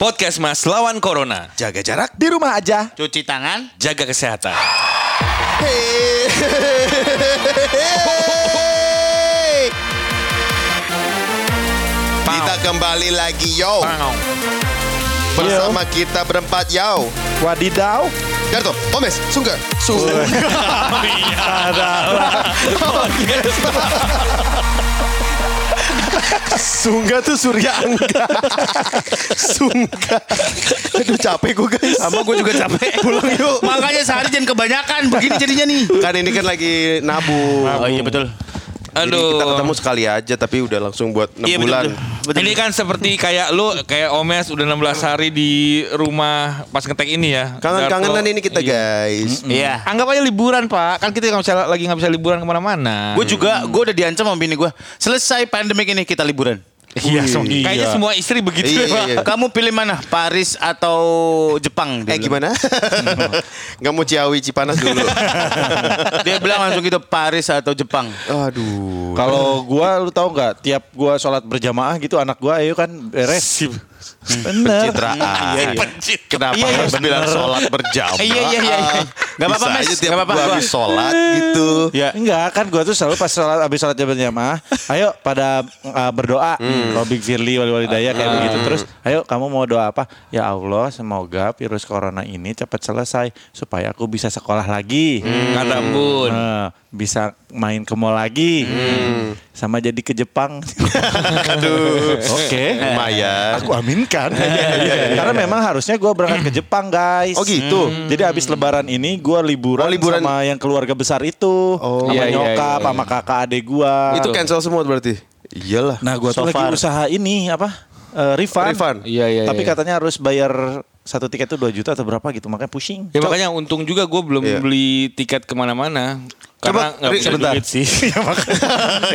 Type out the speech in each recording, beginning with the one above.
Podcast Mas lawan Corona. Jaga jarak di rumah aja. Cuci tangan. Jaga kesehatan. Kita kembali lagi yo. Bersama kita berempat yo. Wadidaw. Garto, Omes, Sungga, Sungga. Sungga tuh Surya Angga. Sungga. Aduh capek gue guys. Sama gue juga capek. Pulang yuk. Makanya sehari jangan kebanyakan. Begini jadinya nih. Kan ini kan lagi nabung. Oh iya betul. Jadi Aduh. kita ketemu sekali aja tapi udah langsung buat 6 Iya, betul, bulan. betul. Ini kan seperti kayak lu kayak Omes udah 16 hari di rumah pas ngetek ini ya. Kangen-kangenan ini kita Iya. guys. Iya. Anggap aja liburan pak. Kan kita nggak bisa lagi nggak bisa liburan ke mana-mana. Gue juga, gue udah diancam sama bini gue. Selesai pandemik ini kita liburan. Iya, kayaknya semua istri begitu. Iya, ya, Pak. iya. Kamu pilih mana? Paris atau Jepang? Eh bilang. gimana? Nggak mau Ciawi Cipanas dulu. Dia bilang langsung gitu Paris atau Jepang. Aduh. Kalau gua lu tahu nggak tiap gua sholat berjamaah gitu anak gua ayo kan beres. Bener. Pencitraan. Iya, iya. Pencit. Kenapa Iya, iya, harus bener. bilang sholat berjamaah? Iya, iya, iya, iya. Nggak apa-apa, Bisa Mes. aja tiap Nggak apa-apa, habis sholat gitu. Ya enggak kan gua tuh selalu pas sholat habis sholat berjamaah, ayo pada uh, berdoa. Robik Firly wali wali daya kayak begitu terus. Ayo kamu mau doa apa? Ya Allah semoga virus corona ini cepat selesai supaya aku bisa sekolah lagi. Kata Bun. Nah, bisa main ke mall lagi. Sama jadi ke Jepang. Aduh. Oke. Lumayan. Aku aminkan. Karena memang harusnya gue berangkat ke Jepang guys. Oh, gitu? Jadi abis lebaran ini gue liburan, Oh, liburan. sama yang keluarga besar itu. Oh. Sama Iya, iya, nyokap, iya, sama kakak adik gue. Itu cancel semua berarti? Iyalah. Nah gue tuh So lagi far. usaha ini apa? Eh, refund. Refund. Iya, iya, Tapi iya. katanya harus bayar satu tiket tuh 2 juta atau berapa gitu. Makanya pusing. Ya makanya untung juga gue belum Iya. beli tiket ke mana-mana. Karena Coba, punya sebentar. duit sih.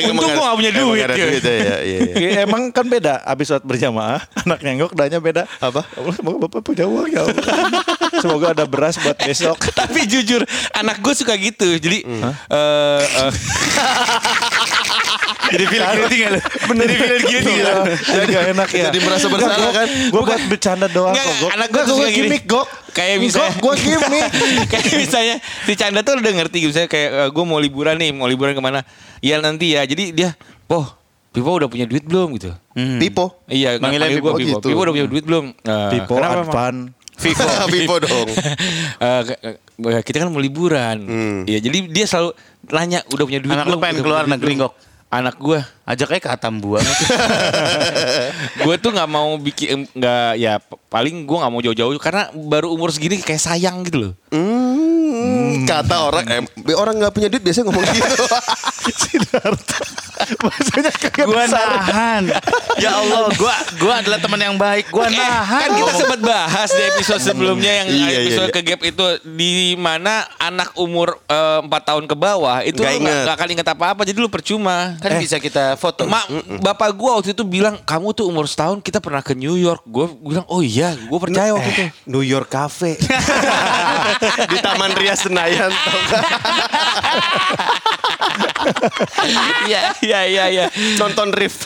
Emang Untung gua nggak punya emang duit, ada ya. duit ya, iya, iya. Ya, emang kan beda abis sholat berjamaah anak nenggok danya beda Apa? Ya semoga bapak punya uang ya semoga ada beras buat besok Tapi jujur anak gue suka gitu. Jadi eh, eh, Jadi pilih guilty nggak lu? Bener di pilih guilty lu? jadi gak enak ya Jadi merasa bersalah kan? gue buat bercanda doang kok Gok. anak gue tuh gini. gimmick gok kayak misalnya gue gimmick kayak misalnya si Canda tuh udah ngerti gitu misalnya kayak gue mau liburan nih mau liburan ke mana ya nanti ya jadi dia poh Pipo udah punya duit belum gitu Pipo. iya Manggilnya manggil gue Pipo Pipo gitu. Pipo udah punya duit belum Eh, Pipo? Advan Pipo Pipo dong. Eh, ke- kita kan mau liburan Hmm. Iya jadi dia selalu nanya udah punya duit Anak lu belum pengen keluar negeri, belum? Anak gue Ajak aja ke Atambua. gue tuh nggak mau bikin nggak ya paling gue nggak mau jauh-jauh karena baru umur segini kayak sayang gitu loh Hmm, kata orang eh, orang nggak punya duit biasanya ngomong gitu. maksudnya kagak Gua nahan. Ya Allah, gua gua adalah teman yang baik. Gua Eh, nahan. kan kita sempat bahas di episode sebelumnya yang Iya, iya, episode iya. ke gap itu di mana anak umur eh, empat tahun ke bawah itu nggak inget. nggak akan inget apa-apa jadi lu percuma. kan bisa kita foto. Mak, bapak gua waktu itu bilang kamu tuh umur setahun kita pernah ke New York. Gue bilang oh iya, gue percaya waktu itu. New York Cafe di Taman Ria Senayan? Iya iya iya iya. nonton Riff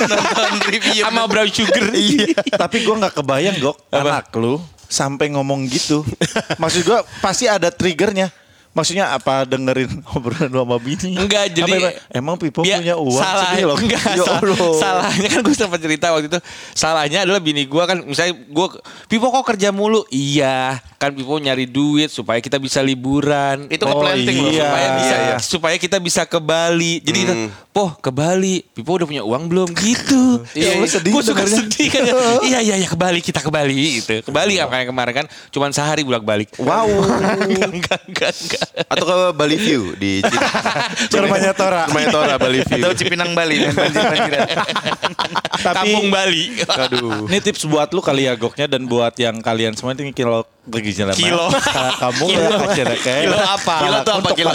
Nonton review sama Brown Sugar. iya tapi gue nggak kebayang gok anak lu sampai ngomong gitu maksud gue pasti ada triggernya Maksudnya apa dengerin obrolan lu sama bini? Enggak, jadi- Apa, emang Pipo Dia punya uang salah, segini loh. enggak, Ya salah- Allah. salahnya kan gue sempat cerita waktu itu salahnya adalah bini gue kan misalnya gue Pipo kok kerja mulu iya kan Pipo nyari duit supaya kita bisa liburan Itu Oh, nge-planting loh. iya. supaya bisa iya. supaya kita bisa ke Bali jadi kita poh ke Bali. Pipo udah punya uang belum? Gitu. Iya, lu sedih gue suka sedih kan iya iya iya ke Bali kita ke Bali gitu. Ke Bali apa yang kemarin kan cuman sehari bolak balik wow. Enggak enggak enggak. Enggak atau ke Bali View di rumahnya Tora. rumahnya Tora Bali View. Atau Cipinang Bali kan. Tapi kampung Bali. Aduh. Ini tips buat lu kali ya goknya dan buat yang kalian semua ini kilo pergi jalan. Kilo. Kamu Kilo. ya kayak Kilo apa? Kilo tuh apa Untuk kilo?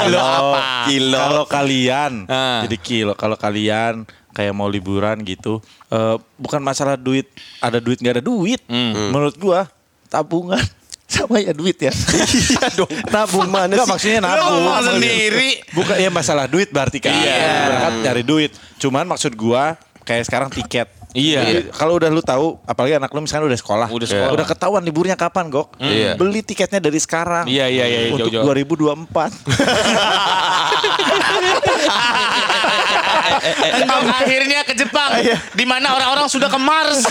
Kilo apa? Kilo. Kalau kalian Ah. jadi kilo. Kalau kalian kayak mau liburan gitu, eh, bukan masalah duit ada duit nggak ada duit. Menurut gua tabungan sama ya duit ya. iya dong nabung mana Enggak, maksudnya nabung. ngomong sendiri. Bukan ya masalah duit berarti kan. Iya. Berangkat nyari duit. Cuman maksud gua kayak sekarang tiket. Iya. Jadi Kalau udah lu tahu, apalagi anak lu misalnya udah sekolah, Udah sekolah. udah ketahuan liburnya kapan, Gok. Iya. Beli tiketnya dari sekarang. Iya, iya, iya, Untuk jauh-jauh. 2024. Engkau akhirnya ke Jepang, di mana orang-orang sudah ke Mars.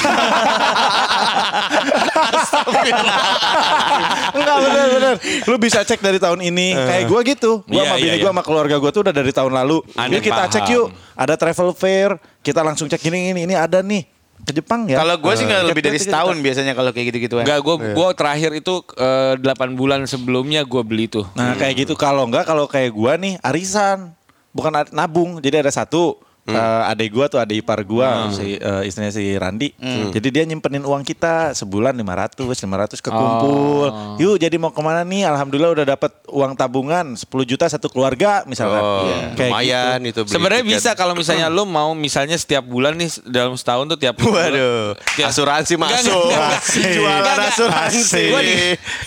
Enggak bener-bener. Lu bisa cek dari tahun ini. Kayak gua gitu. Gua Iya, sama iya, bini iya. gua sama keluarga gua tuh udah dari tahun lalu. Yuk kita paham. cek yuk. Ada travel fair. Kita langsung cek gini ini ini ada nih ke Jepang ya. Kalau gue sih nggak lebih dari setahun biasanya kalau kayak gitu-gituan. Enggak, gue gua terakhir itu eh, 8 bulan sebelumnya gue beli tuh. Nah kayak gitu kalau enggak kalau kayak gua nih arisan bukan nabung jadi ada satu Hmm. eh, adek gua tuh adek ipar gua si eh, istrinya si Randi Hmm. jadi dia nyimpenin uang kita sebulan 500 500 kekumpul Oh. yuk jadi mau ke mana nih alhamdulillah udah dapat uang tabungan 10 juta satu keluarga misalkan Oh, Kayak lumayan gitu. itu. Sebenarnya bisa kalau misalnya lu mau misalnya setiap bulan nih dalam setahun tuh tiap bulan. Waduh, Tiap- asuransi Enggak, masuk. enggak, enggak. Jualan Enggak, asuransi.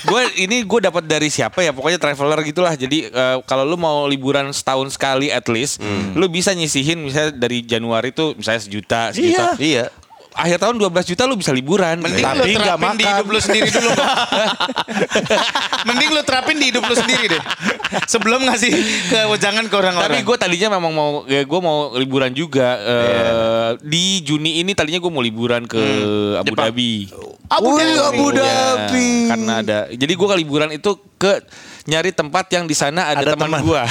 Gua ini gue dapat dari siapa ya? Pokoknya traveler gitulah. Jadi eh, kalau lu mau liburan setahun sekali at least, lu bisa nyisihin misalnya dari Januari tuh misalnya sejuta, sejuta. Iya. Akhir tahun 12 juta lu bisa liburan. Mending Tapi lu terapin di makan. hidup lu sendiri dulu. Mending lu terapin di hidup lu sendiri deh. Sebelum ngasih ke jangan ke orang-orang. Tapi gue tadinya memang mau ya gue mau liburan juga eh, di Juni ini tadinya gue mau liburan ke Abu Jepang. Dhabi. Abu Dhabi. Abu Iya, Dhabi. karena ada. Jadi gue ke liburan itu ke nyari tempat yang di sana ada, Ada teman teman. gue.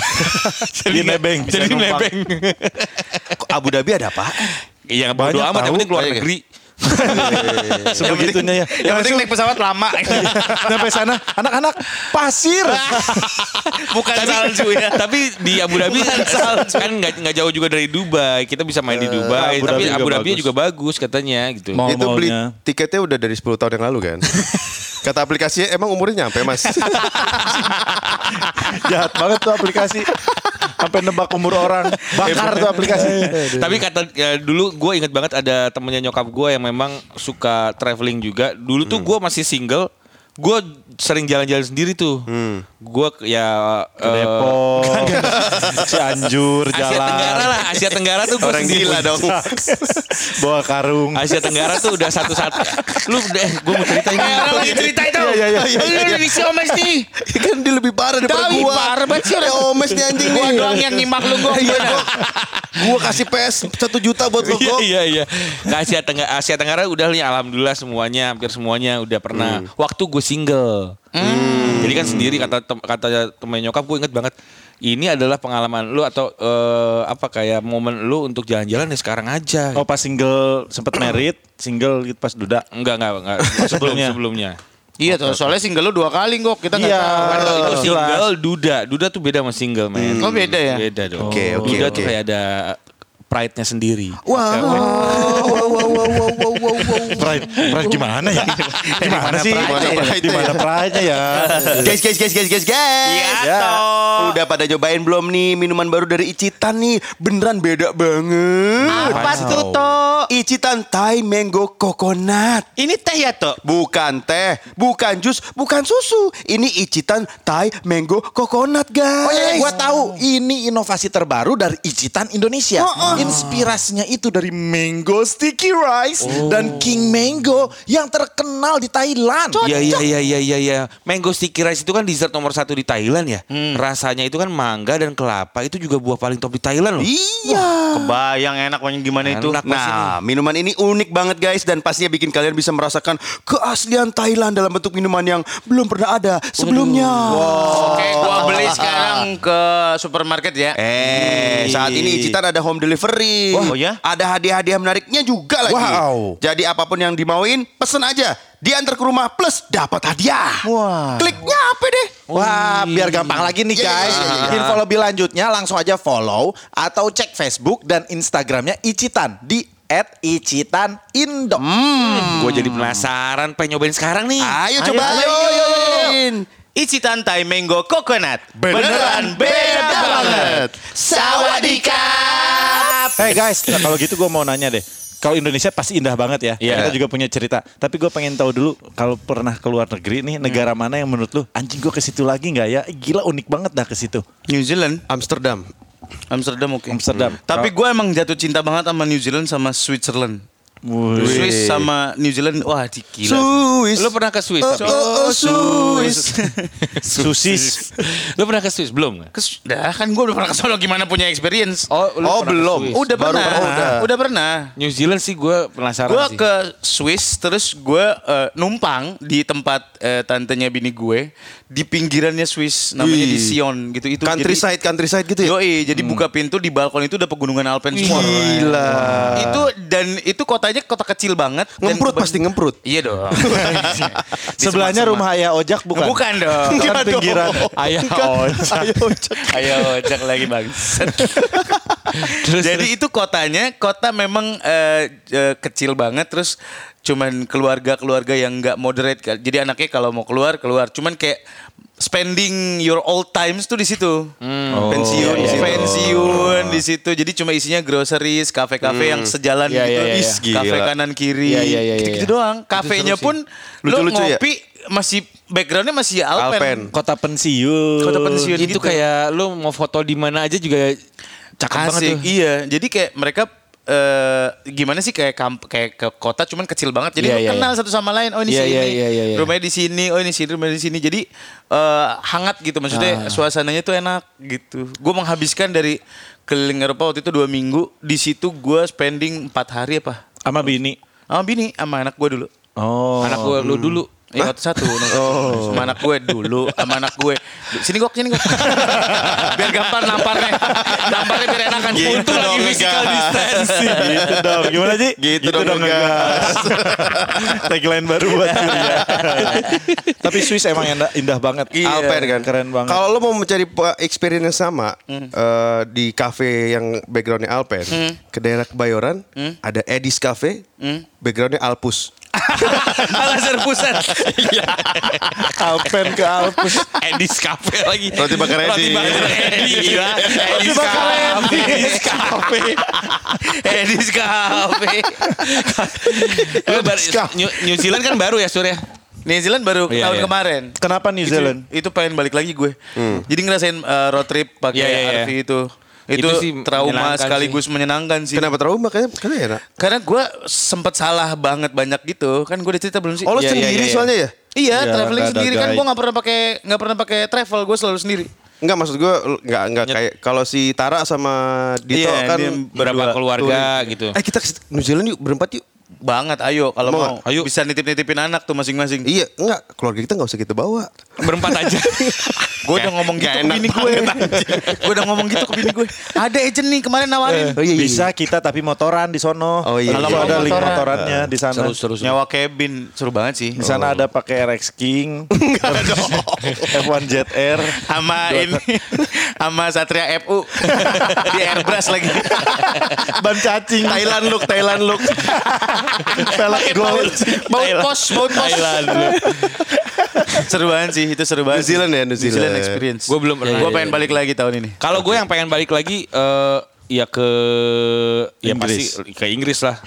Di nebeng, bisa Jadi numpang. nebeng. Kok Abu Dhabi ada apa? Iya bodo Banyak amat yang penting keluar Iya, iya. negeri. sebegitunya ya Yang penting naik pesawat lama. sampai sana anak-anak pasir Bukan salju ya. Tapi di Abu Dhabi kan kan nggak nggak jauh juga dari Dubai. Kita bisa main di Dubai. Abu tapi Dhabi Abu Dhabi juga bagus katanya gitu. Mau- itu beli tiketnya udah dari 10 tahun yang lalu kan? Kata aplikasinya emang umurnya nyampe mas? jahat banget tuh aplikasi sampai nebak umur orang bakar tuh aplikasi Tapi kata ya, dulu gue inget banget ada temennya nyokap gue yang memang suka traveling juga. Dulu tuh gue masih single. Gue sering jalan-jalan sendiri tuh. Gue ya Ke eh, Depok Cianjur Asia jalan Tenggara lah. Asia Tenggara tuh gue Orang gila dong. bawa karung Asia Tenggara tuh udah satu-satu. Lu deh, gue mau cerita ini. Kayak orang lagi cerita itu. Iya, iya, iya. Lu di si Omes nih. kan dia lebih parah daripada Tahu, gua. parah banget sih orang. Ya omes nih anjing Gua nih. doang yang nyimak lu gua. Iya, gua, gua kasih PS 1 juta buat lo Iya kok. iya iya. Ke Asia Tenggara, Asia Tenggara udah nih alhamdulillah semuanya hampir semuanya udah pernah. Waktu gue single. Jadi kan sendiri kata tem- kata temen nyokap gue inget banget. Ini adalah pengalaman lu atau eh, apa kayak momen lu untuk jalan-jalan ya sekarang aja. oh pas single sempet merit single gitu pas duda Enggak enggak enggak. Sebelumnya sebelumnya. Iya tuh, soalnya single lu dua kali kok. Kita nggak Iya. tahu. Kalau itu jelas. single duda, duda tuh beda sama single men. Oh, beda ya? Beda dong. Oke, oke, duda oke. tuh kayak ada pride-nya sendiri. Wow, wow, wow, wow, wow, wow, wow, wow. Pride pride gimana ya gimana sih ya? di mana pride-nya ya Guys, guys, guys, guys, guys, guys. Ya, Udah pada nyobain belum nih minuman baru dari Icitan nih? Beneran beda banget. Apa tuh, Toh? Icitan Thai Mango Coconut. Ini teh ya, Toh? Bukan teh, bukan jus, bukan susu. Ini Icitan Thai Mango Coconut, guys. Oh iya, gua tahu ini inovasi terbaru dari Icitan Indonesia. Inspirasinya itu dari mango sticky rice dan king mango yang terkenal di Thailand. Iya iya iya iya iya iya. Mango sticky rice itu kan dessert nomor satu di Thailand ya. Rasanya itu kan mangga dan kelapa itu juga buah paling top di Thailand loh. Iya. Kebayang enak banget gimana itu. Enak nih. Nah, minuman ini unik banget guys dan pastinya bikin kalian bisa merasakan keaslian Thailand dalam bentuk minuman yang belum pernah ada sebelumnya. Oke, gua beli sekarang ke supermarket ya. Eh, saat ini Icitan ada home delivery. Oh, ya? Ada hadiah-hadiah menariknya juga lagi. Wow. Jadi apa pun yang dimauin, pesen aja. Diantar ke rumah plus dapat hadiah. Wah. Kliknya apa deh? Wah, biar gampang lagi nih Iya, guys. iya, iya, iya. Info lebih lanjutnya langsung aja follow atau cek Facebook dan Instagramnya Icitan di @icitanindo. Gue jadi penasaran pengen nyobain sekarang nih. Ayo, Ayo, coba ayo, ayo. Icitan Thai Mango Coconut. Beneran beda banget. Sawadika. Hey guys, nah kalau gitu gue mau nanya deh. Kalau Indonesia pasti indah banget ya. Iya. Kita juga punya cerita. Tapi gue pengen tahu dulu kalau pernah ke luar negeri nih negara mana yang menurut lu anjing gue ke situ lagi nggak ya? Gila unik banget dah ke situ. New Zealand. Amsterdam. Amsterdam oke. Amsterdam. Tapi gue emang jatuh cinta banget sama New Zealand sama Switzerland. Wih. Swiss sama New Zealand. Wah, gila. Swiss. Lu pernah ke Swiss? Oh, tapi? oh, oh, Swiss. Susis. Lu pernah ke Swiss belum? Kes- Dah kan gue udah pernah ke sono gimana punya experience. Oh, lu Oh, ke belum. Swiss? udah baru pernah. pernah. Udah. Udah. pernah. New Zealand sih gue penasaran Gue sih. ke Swiss terus gue eh, numpang di tempat eh, tantenya bini gue di pinggirannya Swiss namanya Wih. di Sion gitu itu Countryside, countryside gitu ya? Yoi, jadi buka pintu di balkon itu udah pegunungan Alpen semua. Gila. Itu dan itu kotanya kota kecil banget. Ngemprut pasti ngemprut. Iya dong. Sebelahnya rumah ayah ojak bukan? Bukan dong. Kan pinggiran. Ayah ojek. Cak. Ayo ojek lagi bang. Jadi itu kotanya, kota memang eh, eh, kecil banget terus cuman keluarga-keluarga yang nggak moderate. Jadi anaknya kalau mau keluar keluar, cuman kayak spending your old times tuh di situ. pensiun, iya, iya. pensiun di situ. Jadi cuma isinya groceries, kafe-kafe yang sejalan Iya, gitu. iya, iya. Is, gila. Kafe kanan kiri. Iya, iya, iya, Gitu-gitu iya. doang. Kafenya pun lo Lucu-lucu ya? ngopi masih backgroundnya masih Alpen. Alpen. Kota pensiun. Kota pensiun itu gitu. kayak lu mau foto di mana aja juga cakep banget Asik, tuh. Iya, jadi kayak mereka eh gimana sih kayak kamp kayak ke kota cuman kecil banget. Jadi Iya, lu iya, kenal iya. satu sama lain. Oh ini Iya, sini. iya, iya, iya, iya. Rumahnya di sini. Oh ini sini, rumahnya di sini. Jadi eh hangat gitu maksudnya Ah. suasananya tuh enak gitu. Gue menghabiskan dari keliling Eropa waktu itu dua minggu. Di situ gue spending empat hari apa? Sama bini. Sama bini, sama anak gue dulu. Oh. Anak gue lu dulu. Eh, waktu satu, oh. sama anak gue dulu, sama anak gue. Sini gok, sini gok. biar gampang namparnya, namparnya biar enakan. Gitu Untung lagi dong, physical distancing. gitu dong. Gimana sih? Gitu dong, ngegas. Tagline baru buat Surya. Tapi Swiss emang indah, indah banget. Iya. Alpen kan. Keren banget. Kalau lo mau mencari pe- experience yang sama eh, di cafe yang backgroundnya Alpen, ke daerah Kebayoran ada Edis Cafe, backgroundnya Alpus. Al-Azhar Pusat. Alpen ke Alpus. Edis Cafe lagi. Roti bakar Roti Edi. bakar Edi. Iya. Edis bakar Cafe. Edi. Edis Cafe. Edis Cafe. Eh, baru- New, New Zealand kan baru ya Surya? New Zealand baru Iya, tahun iya. kemarin. Kenapa New Itu- Zealand? Itu, pengen balik lagi gue. Jadi ngerasain uh, road trip pakai Iya, iya, iya. RV itu. Itu, Itu sih trauma menyenangkan sekaligus menyenangkan sih. Kenapa trauma? Kayaknya karena enak. Karena gue sempet salah banget banyak gitu. Kan gue udah cerita belum sih? Oh lo Iya, iya, sendiri iya, iya. soalnya ya? Iya, Iya, traveling ada sendiri kan guide. gue nggak pernah pakai nggak pernah pakai travel, gue selalu sendiri. Enggak maksud gue nggak nggak kayak kalau si Tara sama Dito Iya, kan Berapa keluarga gitu. Eh kita ke New Zealand yuk berempat yuk. Banget, ayo kalau Mau mau? Ayo. bisa nitip-nitipin anak tuh masing-masing. Iya, enggak keluarga kita nggak usah kita bawa. Berempat aja. Gue udah ngomong gitu ke bini gue. gue udah ngomong gitu ke bini gue. Ada agent nih kemarin nawarin. Oh iya, iya. Bisa kita tapi motoran di sono. Oh, iya. Kalau Iya, ada link motoran. motorannya di sana. Seru, seru, seru. Nyawa cabin seru banget sih. Di sana ada pakai RX King. F1 Jet Air. Sama ini sama Satria FU di airbrush lagi. Ban cacing. Thailand look, Thailand look. Pelek gold. Baut pos, baut pos. Thailand. seru banget sih, itu seru banget. New Zealand ya, New Zealand. experience. Gua belum pernah. Gue pengen balik lagi tahun ini. Kalau gue yang pengen balik lagi eh ya ke ya Inggris. pasti ke Inggris lah.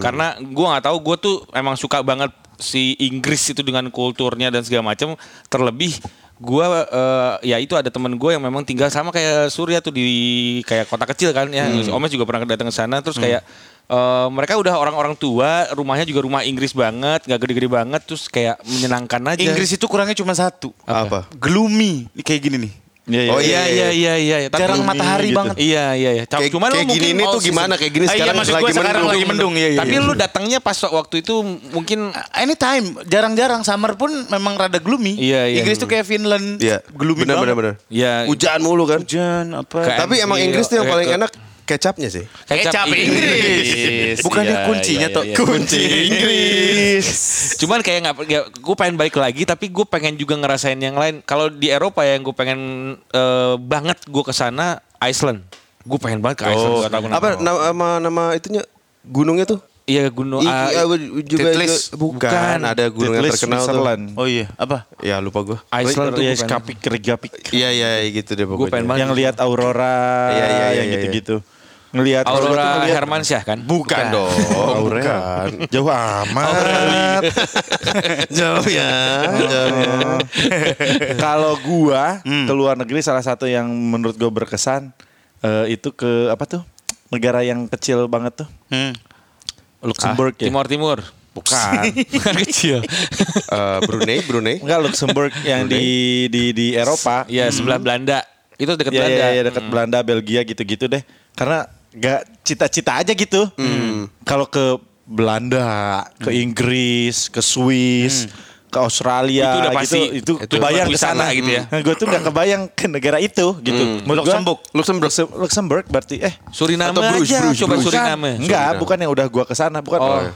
Karena gue nggak tahu gue tuh emang suka banget si Inggris itu dengan kulturnya dan segala macam. Terlebih gue eh, ya itu ada temen gue yang memang tinggal sama kayak Surya tuh di kayak kota kecil kan ya. Omes juga pernah datang ke sana terus kayak eh, mereka udah orang-orang tua, rumahnya juga rumah Inggris banget, nggak gede-gede banget, terus kayak menyenangkan aja. Inggris itu kurangnya cuma satu. Apa? Gloomy. Ini Kayak gini nih. Oh, iya iya iya iya. iya. Tapi- Jarang matahari gitu. banget. Iya iya iya. Kayak, Cuman lu kayak gini mungkin ini tuh gimana? Kayak gini Ah, iya, sekarang maksud lagi sekarang mendung. lagi mendung. Iya, iya. Tapi lu datangnya pas waktu itu mungkin anytime, jarang-jarang summer pun memang rada gloomy. Iya, iya. Inggris tuh kayak Finland. Iya, gloomy benar banget. benar benar. ya Hujan mulu kan. Hujan apa? Tapi emang Iya, Inggris tuh yang paling enak kecapnya sih. Kecap Inggris. Bukannya Iya, kuncinya iya, tuh. iya. Kunci Inggris. Cuman kayak nggak, gue pengen balik lagi, tapi gue pengen juga ngerasain yang lain. Kalau di Eropa yang gue pengen eh, banget gue ke sana Iceland. Gue pengen banget ke Iceland. nggak tahu kenapa. Apa nama nama itunya gunungnya tuh? Iya gunung. I- ah, juga, Titlis. juga- bukan, ada gunung yang Titlis, terkenal tuh. Switzerland. Oh iya, apa? Ya lupa gue. Iceland tuh Ya, gue. Skapik, Regapik. Iya iya gitu deh Gue pokoknya. pengen banget. Yang lihat aurora, Iya, iya, iya, yang iya, gitu-gitu. Ngelihat Aurora Hermansyah kan? Bukan dong. Aurora. Jauh amat. Jauh ya. Jauh ya. Kalau gua ke luar negeri salah satu yang menurut gua berkesan eh, itu ke apa tuh? Negara yang kecil banget tuh. Hmm. Luxembourg ya. Timur Timur. Bukan. Bukan kecil. Eh, Brunei, Brunei. Enggak Luxembourg yang di di di Eropa. Iya sebelah Belanda. Itu dekat Iya Belanda. iya ya, dekat Belanda, Belgia gitu-gitu deh. Karena gak cita-cita aja gitu. Kalau ke Belanda, ke Inggris, ke Swiss, ke Australia Itu udah gitu, pasti. itu, Itu kebayang buat ke sana gitu ya. Nah, gue tuh gak kebayang ke negara itu gitu. Gua- Luxembourg. Luxembourg. Luxem- Luxembourg berarti eh Suriname Atau aja. Coba. Suriname. Enggak, bukan yang udah gua ke sana, bukan. Oh.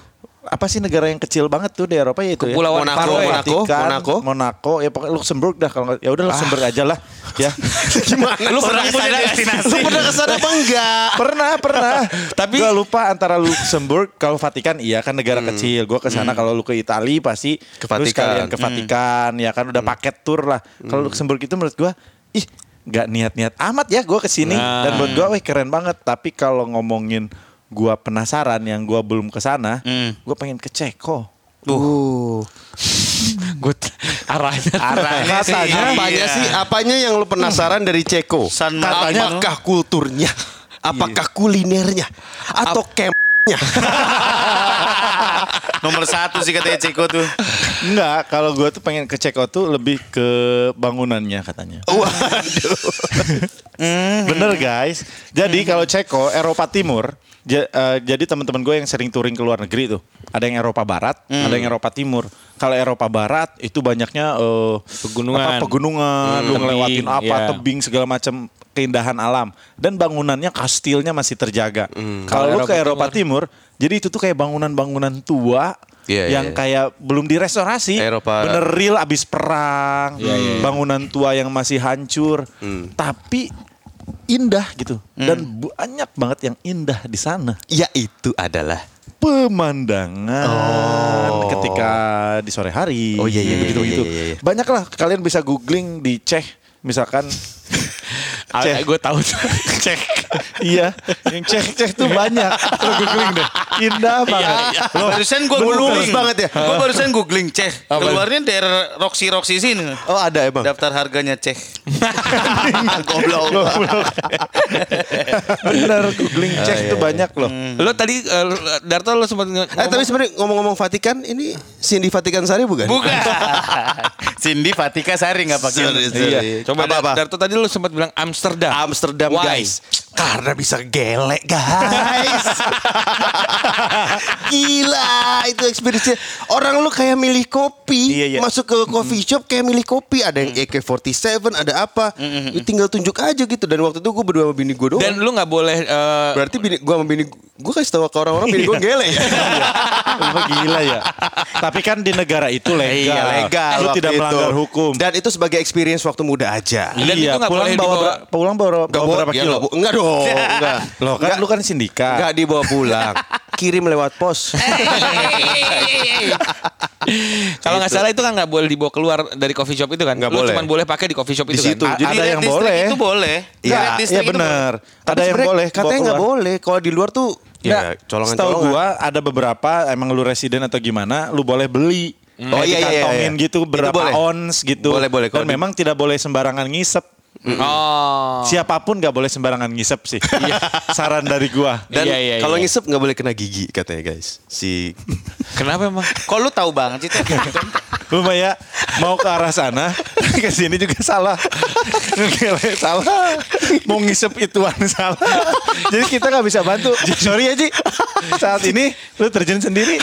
Apa sih negara yang kecil banget tuh di Eropa ya itu ya? Kepulauan Monaco, Faroe. Monaco. Vatikan, Monaco. Monaco, ya pokoknya Luxembourg dah kalau ya udah Luxembourg aja lah ya. Gimana? Lu pernah ke sana nggak sih? Lu pernah ke sana apa enggak? pernah, pernah. Tapi- gua lupa antara Luxembourg kalau Vatikan iya kan negara kecil. Gua ke sana kalau lu ke Italia pasti Ke Vatikan. sekalian ke Vatikan ya kan udah paket tour lah. Kalau Luxembourg itu menurut gua ih nggak niat-niat amat ya gua ke sini Nah. dan menurut gua wih keren banget. Tapi kalau ngomongin gua penasaran yang gua belum ke sana, gua pengen ke Ceko. Tuh. Gue arahnya. Arahnya sih. Katanya, Apanya Iya. sih? Apanya yang lu penasaran dari Ceko? San Katanya apakah kulturnya? Apakah kulinernya? Atau campnya? Nomor satu sih katanya Ceko tuh. Enggak, kalau gue tuh pengen ke Ceko tuh lebih ke bangunannya katanya. Waduh. Bener guys. Jadi kalau Ceko Eropa Timur, ja- eh, jadi teman-teman gue yang sering touring ke luar negeri tuh, ada yang Eropa Barat, ada yang Eropa Timur. Kalau Eropa Barat itu banyaknya eh, Pegunungan. apa, pegunungan, lu Tebing, ngelewatin apa, iya. tebing segala macam keindahan alam dan bangunannya kastilnya masih terjaga. Kalau lu ke Eropa Eropa Timur, jadi itu tuh kayak bangunan-bangunan tua Iya, yang iya. kayak belum direstorasi, Eropa- bener real abis perang, bangunan tua yang masih hancur, tapi indah gitu dan banyak banget yang indah di sana. Ya itu adalah Pemandangan ketika di sore hari, Oh, iya, iya, iya, gitu gitu. iya, iya, iya. Banyak lah kalian bisa googling di Ceh misalkan. Ceh. Gue tahu. Cek. iya, yang cek cek tuh banyak. Lo googling deh. Indah banget. Loh, barusan gue googling banget ya. Gue barusan googling ceh. Keluarnya daerah Roxy Roxy sini. Oh ada emang. Daftar harganya ceh. Goblok. Bener, googling cek tuh banyak loh. Lo tadi eh, Darto lo sempat Eh tapi sebenarnya ngomong-ngomong Vatikan ini Cindy Vatikan Sari bukan? Bukan. Cindy Fatika Sari nggak pakai. Iya. Coba apa, apa? Darto tadi lo sempat bilang Amsterdam. Amsterdam Why? guys. Karena bisa gelek guys. Gila itu experience Orang lu kayak milih kopi. Iya, iya. Masuk ke coffee shop kayak milih kopi. Ada yang AK-47, ada apa. Lu tinggal tunjuk aja gitu. Dan waktu itu gue berdua sama bini gue doang. Dan lu nggak boleh eh, Berarti bini gue sama bini gue kasih tahu ke orang-orang bini gue gelek. Lu gila ya. Tapi kan di negara itu legal. Iya legal. Lu tidak itu. melanggar hukum. Dan itu sebagai experience waktu muda aja. Dan iya, itu nggak pulang boleh bawa, dibawa- pulang bawa, bawa berapa ya kilo? Enggak dong, enggak. Loh kan lu kan sindikat. Enggak dibawa pulang. Kirim lewat pos. kalau nggak salah itu kan nggak boleh dibawa keluar dari coffee shop itu kan. Nggak Lu boleh. cuma boleh pakai di coffee shop Di itu situ. kan. A- ada yang boleh. Itu boleh. Iya, Iya benar. Ada yang boleh. Katanya nggak boleh. Kalau di luar tuh ya colongan Setahu gua ada beberapa emang lu residen atau gimana, lu boleh beli. Oh, iya, iya, iya, iya. gitu Itu berapa boleh. ons gitu. Boleh, boleh. Dan memang tidak boleh sembarangan ngisep. Oh. Siapa pun nggak boleh sembarangan ngisep sih. Saran dari gua. Dan Iya, iya, kalau iya. ngisep nggak boleh kena gigi katanya guys. Si Kenapa emang? Kok lu tahu banget sih? Lu ya mau ke arah sana, ke sini juga salah. Ngele, salah. Mau ngisep ituan salah. Jadi kita nggak bisa bantu. Sorry ya Ji. Saat ini lu terjun sendiri.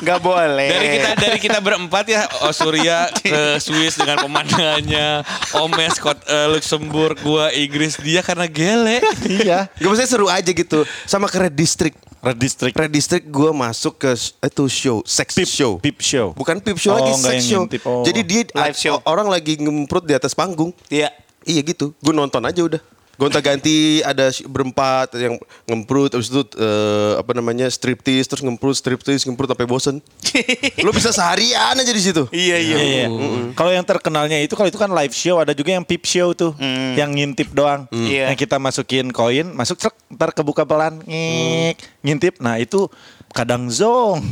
Nggak boleh. Dari kita dari kita berempat ya, oh Surya ke Swiss dengan pemandangannya, Omes kot eh, Luxembourg, gua Inggris, dia karena gele. iya. Gak maksudnya seru aja gitu. Sama ke Red District. Red District. Red District gue masuk ke itu show, sex Pip show. Pip show. Bukan pip show Oh, lagi, sex show. ngintip. Oh. Jadi dia Live show. orang lagi ngemprut di atas panggung. Iya. Iya gitu. Gue nonton aja udah. Gonta ganti ada berempat yang ngemprut habis itu eh, apa namanya striptease terus ngemprut striptease ngemprut sampai bosen. Lu bisa seharian aja di situ. Iya iya. Iya, iya. Kalau yang terkenalnya itu kalau itu kan live show ada juga yang pip show tuh, yang ngintip doang. Iya. Yang kita masukin koin, masuk truk, ntar kebuka pelan, ngik, ngintip. Nah itu kadang zong,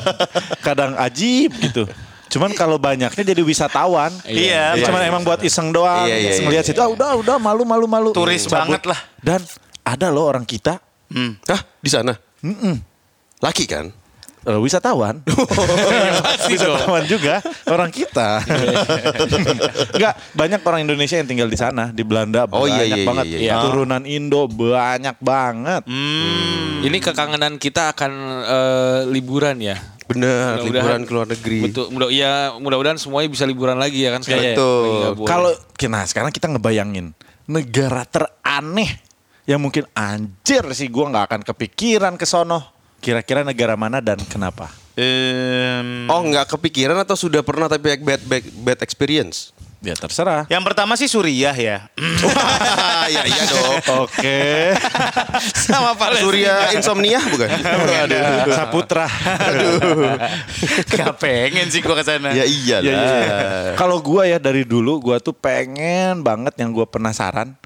kadang ajib gitu. Cuman kalau banyaknya jadi wisatawan. Iya, Jadi Cuman iya. emang buat iseng doang. Iya, iya, ngeliat iya, situ, ah, udah udah malu malu malu. Turis Cabut. banget lah. Dan ada loh orang kita Hmm. Hah, di sana? Laki kan? Eh, wisatawan. Dong. wisatawan juga orang kita. Enggak, banyak orang Indonesia yang tinggal di sana, di Belanda Oh, iya, banyak iya, banget. iya, iya. Turunan Indo banyak banget. Ini kekangenan kita akan eh, liburan ya. Bener, liburan ke luar negeri. Betul. Mudah ya mudah-mudahan semuanya bisa liburan lagi ya kan sekarang. Betul. Lagi nggak boleh. Kalau nah sekarang kita ngebayangin negara teraneh yang mungkin anjir sih gua nggak akan kepikiran ke sono. Kira-kira negara mana dan kenapa? Em, Oh nggak kepikiran atau sudah pernah tapi bad, bad, bad experience? Ya terserah. yang pertama sih Suriah ya. Ya iya dong. Oke. sama Palestina. Surya insomnia bukan? Saputra. Gak pengen sih gua ke sana. ya iyalah. Ya, ya, ya. Kalau gua ya dari dulu gua tuh pengen banget yang gua penasaran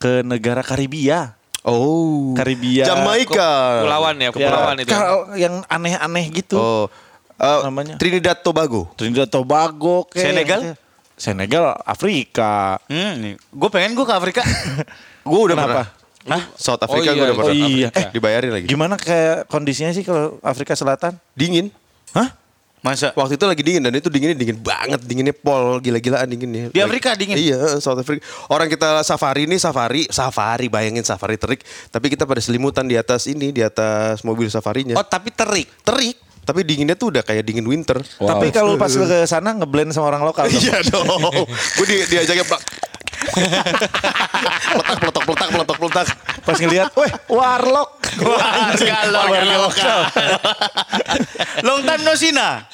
ke negara Karibia. Oh. Karibia. Jamaika. Kepulauan ya, kepulauan itu. Kalau yang aneh-aneh gitu. Oh. Eh, Namanya? Trinidad Tobago. Trinidad Tobago kayak Senegal? Senegal Afrika. Hmm. Gue pengen gue ke Afrika. Gue udah Kenapa? pernah. Hah? South Africa Oh gue iya, udah pernah. oh iya. Eh, dibayarin lagi. Gimana kayak kondisinya sih kalau Afrika Selatan? Dingin. Hah? Masa? Waktu itu lagi dingin dan itu dinginnya dingin banget, dinginnya pol, gila-gilaan dinginnya. Di Afrika dingin? Iya, South Africa. Orang kita safari ini safari, safari bayangin safari terik, tapi kita pada selimutan di atas ini, di atas mobil safarinya. Oh tapi terik. terik, tapi dinginnya tuh udah kayak dingin winter. Tapi kalau pas ke sana ngeblend sama orang lokal. Iya dong. Gue di, diajaknya pak. Peletak, peletak, peletak, peletak, peletak. Pas ngeliat, weh, warlock. Warga Warga lokal. Long time no see nah.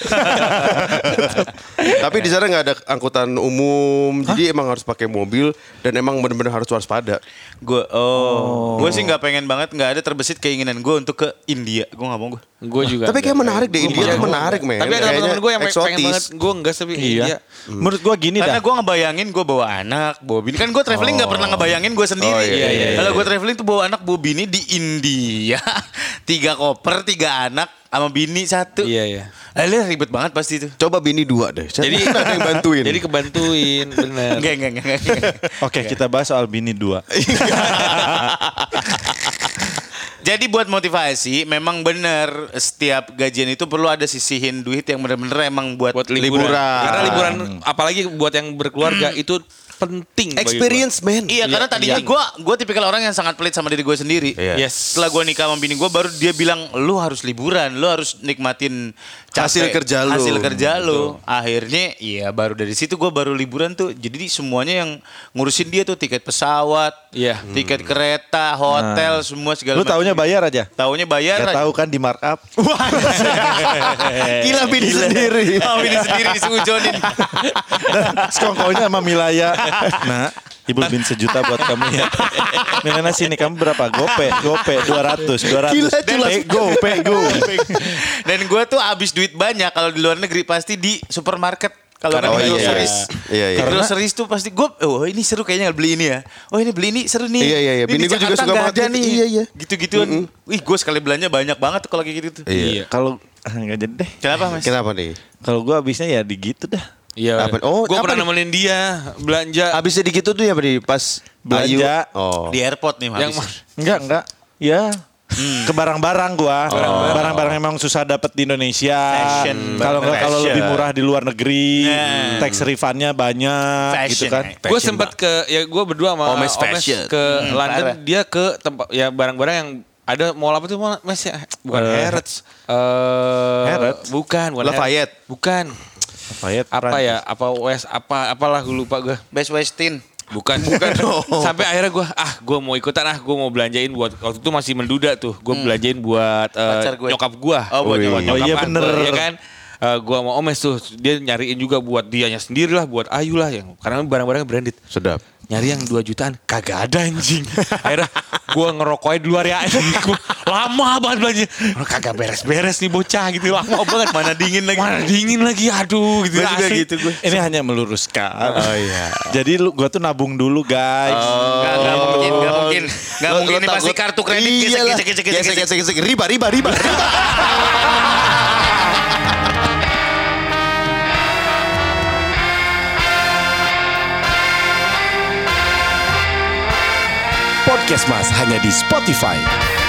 Tapi di sana nggak ada angkutan umum, jadi emang harus pakai mobil dan emang benar-benar harus waspada. Gue oh, gue sih nggak pengen banget nggak ada terbesit keinginan gue untuk ke India. Gue nggak mau gue. Gue juga. Tapi kayak menarik deh, India menarik men. Tapi ada teman-teman gue yang pengen banget. Gue enggak tapi India. Iya. Menurut gua gini Karena dah. gue ngebayangin gue bawa anak, bawa bini. Kan gue traveling nggak pernah ngebayangin gue sendiri. Oh, iya, iya, Kalau gue traveling tuh bawa anak, bawa bini di India. tiga koper, tiga anak, sama bini satu. Iya iya. Eh, lihat ribet banget pasti itu. Coba bini dua deh. Jadi ada yang bantuin. Jadi kebantuin bener. Enggak, enggak, enggak, enggak. Oke, kita bahas soal bini dua. Jadi buat motivasi, memang benar setiap gajian itu perlu ada sisihin duit yang benar-benar emang buat, buat liburan. Liburan. Karena liburan apalagi buat yang berkeluarga itu penting. Experience man. Iya, karena tadinya iya. gue gue tipikal orang yang sangat pelit sama diri gue sendiri. Iya. Yes. Setelah gue nikah sama bini gue baru dia bilang lu harus liburan, lu harus nikmatin capek, Hasil kerja lu. Hasil kerja lu. Akhirnya iya baru dari situ gue baru liburan tuh. Jadi semuanya yang ngurusin dia tuh tiket pesawat, Iya. tiket kereta, hotel, semua segala Lu taunya bayar aja. Taunya bayar. Gak aja. tahu kan di markup. Gila bini sendiri. Oh, bini sendiri disujonin. Sekongkonya sama Milaya. Nah, Ibu bin sejuta buat kamu ya. Milena sini kamu berapa? Gope, gope 200, 200. Gila, jelas. Pego, pego. Dan gue tuh abis duit banyak kalau di luar negeri pasti di supermarket. Kalau oh, iya. groceries. Iya, iya. Di groceries tuh pasti gue, oh ini seru kayaknya beli ini ya. Oh ini beli ini seru nih. Iya, iya, iya. Ini Bini gua juga suka banget gitu. nih. Iya, iya. Gitu-gituan. Wih gue sekali belanja banyak banget tuh kalau kayak gitu tuh. Iya. Kalau ah, nggak jadi deh. Kenapa mas? Kenapa nih? Kalau gua habisnya ya di gitu dah. Iya. Apa- oh, gue apa pernah nemenin dia belanja. Abisnya di gitu tuh ya di pas Belanja. Ayu. Oh. Di airport nih Yang habis. Enggak, enggak. Ya. Ke barang-barang gua. Barang-barang emang susah dapat di Indonesia. Kalau nggak kalau lebih murah di luar negeri, Nah. tax refundnya banyak gitu Fashion, kan. eh. Gue sempat ke ya gue berdua sama Omes Omes, ke London parah. dia ke tempat ya barang-barang yang ada mall apa tuh mall Mes ya bukan Eh, Harrods eh Harrods? bukan bukan Lafayette. Harrods. Bukan Lafayette, apa Prancis. ya apa West apa apalah gue lupa gue Best Westin. bukan bukan sampai akhirnya gue ah gue mau ikutan ah gue mau belanjain buat waktu itu masih menduda tuh gue belanjain buat eh, Pacar gue. nyokap gue Oh, buat nyokap. Oh, iya bener. gue, ya kan Eh, gua mau omes tuh dia nyariin juga buat dianya sendiri lah buat Ayu lah yang karena barang-barangnya branded Sedap. nyari yang 2 jutaan kagak ada anjing akhirnya gue ngerokoknya di luar ya gua, lama banget belanja kagak beres-beres nih bocah gitu lama banget mana dingin lagi mana dingin lagi aduh gitu juga gitu gue. Ini hanya meluruskan. Oh iya. Jadi lu gua tuh nabung dulu guys. Gak, gak mungkin, gak mungkin. Gak Lo- mungkin lo ini pasti kartu kredit gesek, Iyalah. gesek, gesek, gesek, gesek, gesek. gesek, gesek. Riba, riba, riba. riba. Podcast Mas hanya di Spotify.